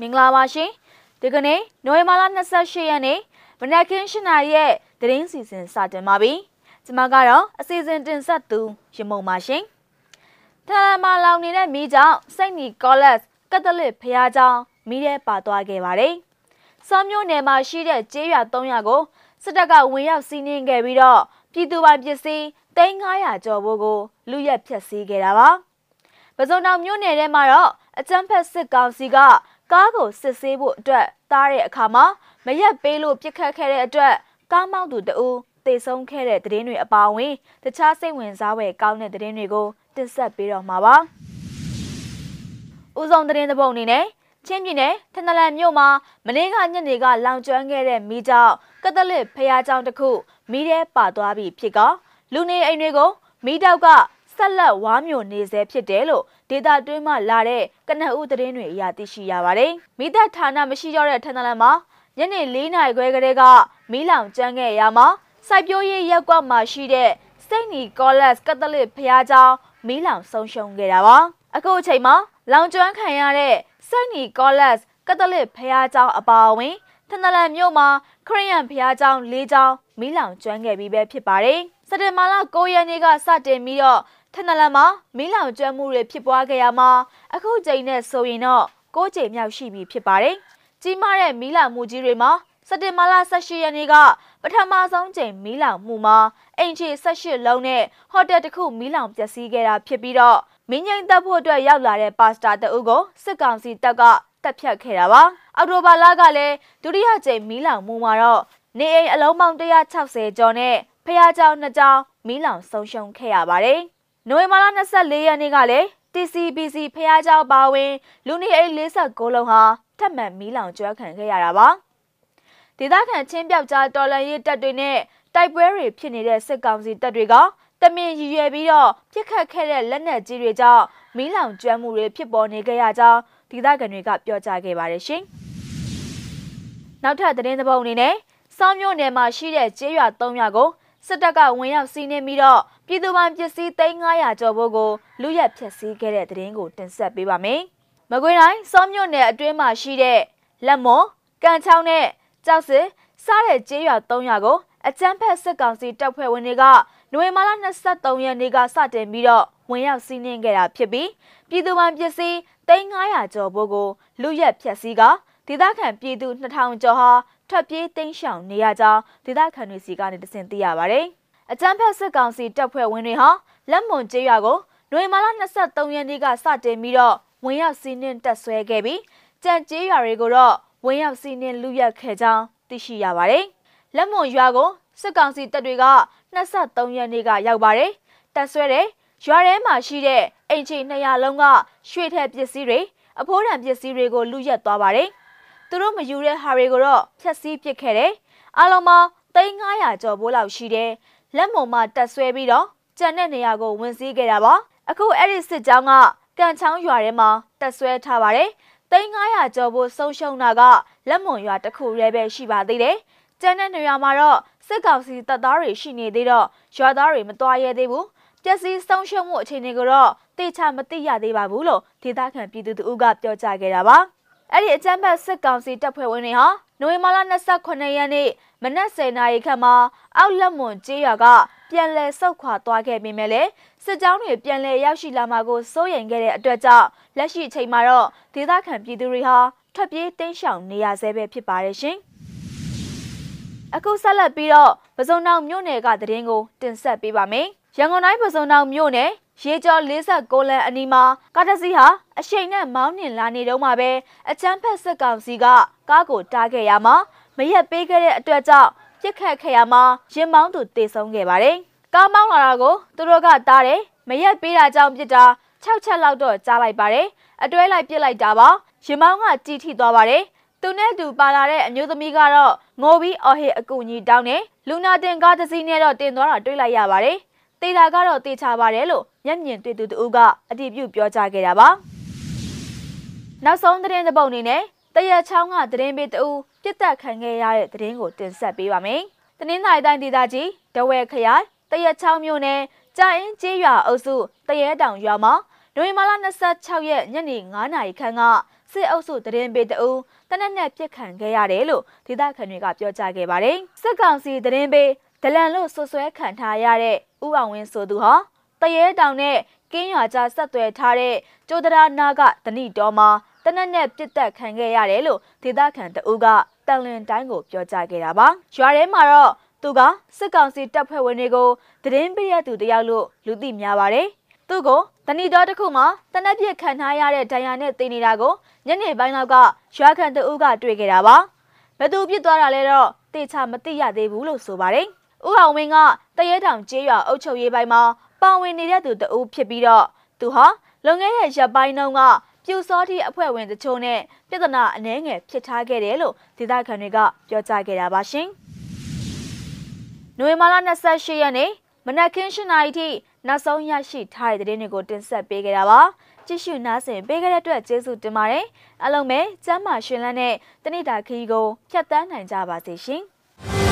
မင်္ဂလာပါရှင်ဒီကနေ့နိုဝင်ဘာလ28ရက်နေ့မနက်ခင်း7:00နာရီရဲ့သတင်းစီစဉ်စတင်ပါပြီကျွန်မကတော့အစီအစဉ်တင်ဆက်သူရမုံပါရှင်ထလမလောင်နေတဲ့မိကြောင့်စိတ်နီကောလက်ကက်သလစ်ဖခင်ကြောင့်မိတဲ့ပါသွားခဲ့ပါတယ်စောမျိုးနယ်မှာရှိတဲ့ကျေးရွာ300ရွာကိုစစ်တပ်ကဝင်ရောက်စီးနင်းခဲ့ပြီးတော့ပြည်သူပိုင်ပစ္စည်း3900ကျော်ဘိုးကိုလူရက်ဖျက်ဆီးခဲ့တာပါပဇွန်တောင်မြို့နယ်ထဲမှာတော့အကြမ်းဖက်စစ်ကောင်စီက ကားကိုစစ်ဆေးဖို့အတွက်တားတဲ့အခါမှာမရက်ပေးလို့ပြစ်ခတ်ခဲ့တဲ့အတွက်ကားမောင်းသူတဦးတေဆုံးခဲ့တဲ့သတင်းတွေအပါအဝင်တခြားစိတ်ဝင်စားဖွယ်ကောင်းတဲ့သတင်းတွေကိုတင်ဆက်ပေးတော့မှာပါ။ဦးဆောင်သတင်းသဘုံအနေနဲ့ချင်းပြည်နယ်ထနလန်မြို့မှာမနေ့ကညနေကလောင်ကျွမ်းခဲ့တဲ့မိကြောင့်ကက်သလစ်ဖျားကျောင်းတစ်ခုမိထဲပါသွားပြီဖြစ်ကလူနေအိမ်တွေကိုမိတောက်က ဆက်လက်ဝါမျိုးနေစေဖြစ်တယ်လို့ဒေတာတွင်းမှလာတဲ့ကနအူသတင်းတွေအရသိရှိရပါတယ်။မိသက်ဌာနမရှိတော့တဲ့ထန်တလန်မှာညနေ၄နာရီခွဲကလေးကမီးလောင်ကျန်းခဲ့ရမှာစိုက်ပျိုးရေးရက်ကွက်မှာရှိတဲ့စိတ်နီကောလတ်ကက်သလစ်ဖျားကျောင်းမီးလောင်ဆုံးရှုံးခဲ့တာပါ။အခုအချိန်မှာလောင်ကျွမ်းခံရတဲ့စိတ်နီကောလတ်ကက်သလစ်ဖျားကျောင်းအပါအဝင်ထန်တလန်မြို့မှာခရစ်ယာန်ဘုရားကျောင်း၄ကျောင်းမီးလောင်ကျွမ်းခဲ့ပြီးပဲဖြစ်ပါတယ်။စက်တင်ဘာလ9ရက်နေ့ကစတင်ပြီးတော့ ထနလန်မှာမီးလောင်ကျွမ်းမှုတွေဖြစ်ပွားခဲ့ရမှာအခုချိန်နဲ့ဆိုရင်တော့၉ချိန်မြောက်ရှိပြီဖြစ်ပါတယ်။ကြီးမားတဲ့မီးလောင်မှုကြီးတွေမှာစက်တင်ဘာလ18ရက်နေ့ကပထမဆုံးချိန်မီးလောင်မှုမှာအိမ်ခြေ18လုံးနဲ့ဟိုတယ်တစ်ခုမီးလောင်ပျက်စီးခဲ့တာဖြစ်ပြီးတော့မင်းငိမ့်တပ်ဖို့အတွက်ရောက်လာတဲ့ပါစတာတအုပ်ကိုစစ်ကောင်စီတပ်ကတပ်ဖြတ်ခဲ့တာပါ။အော်တိုဘာလကလည်းဒုတိယကြိမ်မီးလောင်မှုမှာတော့နေအိမ်အလုံးပေါင်း160ကျော်နဲ့ဖျားကြောင်2ကြောင်မီးလောင်ဆုံးရှုံးခဲ့ရပါတယ်။ နိုဝင်ဘာလ24ရက်နေ့ကလည်း TCBC ဖះเจ้าပါဝင် လူနေအိမ်49လုံးဟာထပ်မံမီးလောင်ကျွမ်းခံခဲ့ရတာပါဒေသခံချင်းပြောက်ကြားတော်လန်ရေးတပ်တွေနဲ့တိုက်ပွဲတွေဖြစ်နေတဲ့စစ်ကောင်စီတပ်တွေကတမင်ရည်ရွယ်ပြီးတော့ပြစ်ခတ်ခဲ့တဲ့လက်နက်ကြီးတွေကြောင့်မီးလောင်ကျွမ်းမှုတွေဖြစ်ပေါ်နေကြရကြောင်းဒေသခံတွေကပြောကြားခဲ့ပါတယ်ရှင်။နောက်ထပ်သတင်းသဘောအနေနဲ့စောင်းမြို့နယ်မှာရှိတဲ့ကျေးရွာ၃ရွာကို စစ်တပ်ကဝင်ရောက်စီးနင်းပြီးတော့ပြည်သူပိုင်ပစ္စည်း3900ကျော်ဖို့ကိုလူရက်ဖျက်ဆီးခဲ့တဲ့သတင်းကိုတင်ဆက်ပေးပါမယ်။မကွေးတိုင်းစောင်းမြို့နယ်အတွင်းမှာရှိတဲ့လက်မော်ကန်ချောင်းနဲ့ကြောက်စစ်စားတဲ့ကျေးရွာ၃ရွာကိုအကြမ်းဖက်စစ်ကောင်စီတပ်ဖွဲ့ဝင်တွေကနိုဝင်ဘာလ23ရက်နေ့ကစတင်ပြီးတော့ဝင်ရောက်စီးနင်းခဲ့တာဖြစ်ပြီးပြည်သူပိုင်ပစ္စည်း3900ကျော်ဖို့ကိုလူရက်ဖျက်ဆီးက ဒေသခံပြည်သူ2000ကျော်ဟာထွက်ပြေးတိမ်းရှောင်နေရကြောင်းဒေသခံတွေစီကနေတစင်သိရပါဗျ။အကြမ်းဖက်စစ်ကောင်စီတပ်ဖွဲ့ဝင်တွေဟာလက်မွန်ကျေးရွာကိုနိုဝင်ဘာလ23ရက်နေ့ကစတင်ပြီးတော့ဝင်ရောက်စီးနင်းတက်ဆွဲခဲ့ပြီးကြံကျေးရွာတွေကိုတော့ဝင်ရောက်စီးနင်းလူရက်ခဲ့ကြောင်းသိရှိရပါတယ်။လက်မွန်ရွာကိုစစ်ကောင်စီတပ်တွေက23ရက်နေ့ကရောက်ပါတယ်။တက်ဆွဲတဲ့ရွာထဲမှာရှိတဲ့အိမ်ခြေ200လုံးကရွှေထက်ပစ္စည်းတွေအဖိုးတန်ပစ္စည်းတွေကိုလူရက်သွားပါတယ်။ သူတို့မယူတဲ့ဟာတွေကိုတော့ဖျက်ဆီးပစ်ခဲ့တယ်။အလုံးပေါင်း3900ကျော်ဘိုးလောက်ရှိတယ်။လက်မုံမှာတက်ဆွဲပြီးတော့ကြံတဲ့နေရာကိုဝင်စည်းခဲ့တာပါ။အခုအဲ့ဒီစစ်ကြောင်းကကန်ချောင်းရွာထဲမှာတက်ဆွဲထားပါတယ်။3900ကျော်ဘိုးဆုံးရှုံးတာကလက်မုံရွာတစ်ခုရဲပဲရှိပါသေးတယ်။ကျန်တဲ့နေရာမှာတော့စစ်ကောင်စီတပ်သားတွေရှိနေသေးတော့ရွာသားတွေမတော်ရဲသေးဘူးပျက်စီးဆုံးရှုံးမှုအခြေအနေကိုတော့သိချမသိရသေးပါဘူးလို့ဒေသခံပြည်သူတို့ကပြောကြားခဲ့တာပါ အဲ့ဒီအကြမ်းဖက်စစ်ကောင်စီတပ်ဖွဲ့ဝင်တွေဟာနိုဝင်ဘာလ28ရက်နေ့မနက်10:00နာရီခန့်မှာအောက်လက်မွန်ကျေးရွာကပြန်လည်ဆုတ်ခွာသွားခဲ့ပြီးမြဲလေစစ်ကြောင်းတွေပြန်လည်ရောက်ရှိလာမှာကိုစိုးရိမ်ခဲ့တဲ့အတွက်ကြောင့်လက်ရှိအချိန်မှာတော့ဒေသခံပြည်သူတွေဟာထွက်ပြေးတိမ်းရှောင်နေရဆဲပဲဖြစ်ပါတယ်ရှင်။အခုဆက်လက်ပြီးတော့ပစုံနောင်မြို့နယ်ကသတင်းကိုတင်ဆက်ပေးပါမယ်။ ရန်ကုန်တိုင်းပစုံနောင်မြို့နယ်ရေကျော်46လမ်းအနီးမှာကားတစ်စီးဟာအရှိန်နဲ့မောင်းနှင်လာနေတော့မှပဲအချမ်းဖက်စစ်ကောင်စီကကားကိုတားခဲ့ရမှာမရက်ပေးခဲ့တဲ့အတွက်ကြောင့်ပြစ်ခတ်ခဲ့ရမှာရင်မောင်းသူတေဆုံးခဲ့ပါတယ်။ကားမောင်းလာတာကိုသူတို့ကတားတယ်မရက်ပေးတာကြောင့်ပြစ်တာ6ချက်လောက်တော့ကြားလိုက်ပါတယ်။အတွဲလိုက်ပြစ်လိုက်တာပါ။ရင်မောင်းကကြည်ထိသွားပါတယ်။သူနဲ့သူပါလာတဲ့အမျိုးသမီးကတော့ငိုပြီးအော်ဟစ်အကူကြီးတောင်းတယ်။လူနာတင်ကားတစ်စီးနဲ့တော့တင်သွားတာတွေ့လိုက်ရပါတယ်။ တေတာကတော့တေချပါတယ်လို့မျက်မြင်တွေ့သူတို့ကအတည်ပြုပြောကြားခဲ့တာပါနောက်ဆုံးသတင်းတစ်ပုဒ်အနေနဲ့တရချောင်းကသတင်းပေးတူပြစ်တက်ခံခဲ့ရတဲ့သတင်းကိုတင်ဆက်ပေးပါမယ်။တနင်္သာရီတိုင်းဒေသကြီးဒဝဲခရိုင်တရချောင်းမြို့နယ်ကြာအင်းကျေးရွာအုပ်စုတရဲတောင်ရွာမှာနိုဝင်ဘာလ26ရက်ညနေ9:00နာရီခန့်ကစစ်အုပ်စုတရင်ပေတအူးတနက်နဲ့ပြစ်ခတ်ခဲ့ရတယ်လို့ဒေသခံတွေကပြောကြားခဲ့ပါတယ်။စစ်ကောင်စီတရင်ပေဒလန်လို့ဆွဆွဲခံထားရတဲ့ ဥအောင်ဝင်းဆိုသူဟာတရဲတောင်နဲ့ကင်းရွာကြားဆက်သွယ်ထားတဲ့ကျိုးတရာနာကတဏိတော်မှာတနက်နဲ့ပြစ်တက်ခံခဲ့ရတယ်လို့ဒေသခံတအူးကတန်လင်တိုင်းကိုပြောကြားခဲ့တာပါ။ရွာထဲမှာတော့သူကစစ်ကောင်စီတပ်ဖွဲ့ဝင်တွေကိုတရင်ပေးရသူတယောက်လို့လူသိများပါတယ်။သူကိုတဏီတော်တစ်ခုမှာတနက်ပြစ်ခံထားရတဲ့ဒဏ်ရာနဲ့တင်နေတာကိုညနေပိုင်းလောက်ကရွာခံတအုပ်ကတွေ့ခဲ့တာပါ။ဘယ်သူပြစ်သွားတာလဲတော့တေချာမသိရသေးဘူးလို့ဆိုပါတယ်။ ဦးအောင်ဝင်းကတရဲတောင်ကျေးရွာအုပ်ချုပ်ရေးပိုင်းမှာပါဝင်နေတဲ့သူတအုပ်ဖြစ်ပြီးတော့သူဟာလွန်ခဲ့တဲ့ရက်ပိုင်းတုန်းကပြူစောတိအဖွဲ့ဝင်တချို့နဲ့ပြဿနာအနှဲငယ်ဖြစ်ထားခဲ့တယ်လို့ဒေသခံတွေကပြောကြားခဲ့တာပါရှင်။နိုဝင်ဘာလ28ရက်နေ့မနက်ခင်း၈နာရီထိနောက်ဆုံးရရှိထားတဲ့သတင်းတွေကိုတင်ဆက်ပေးခဲ့တာပါ။ကြည့်ရှုနားဆင်ပေးခဲ့တဲ့အတွက်ကျေးဇူးတင်ပါတယ်။အားလုံးပဲကျမ်းမာရှင်လန်းတဲ့တနေ့တာခီးကိုဖြတ်တန်းနိုင်ကြပါစေရှင်။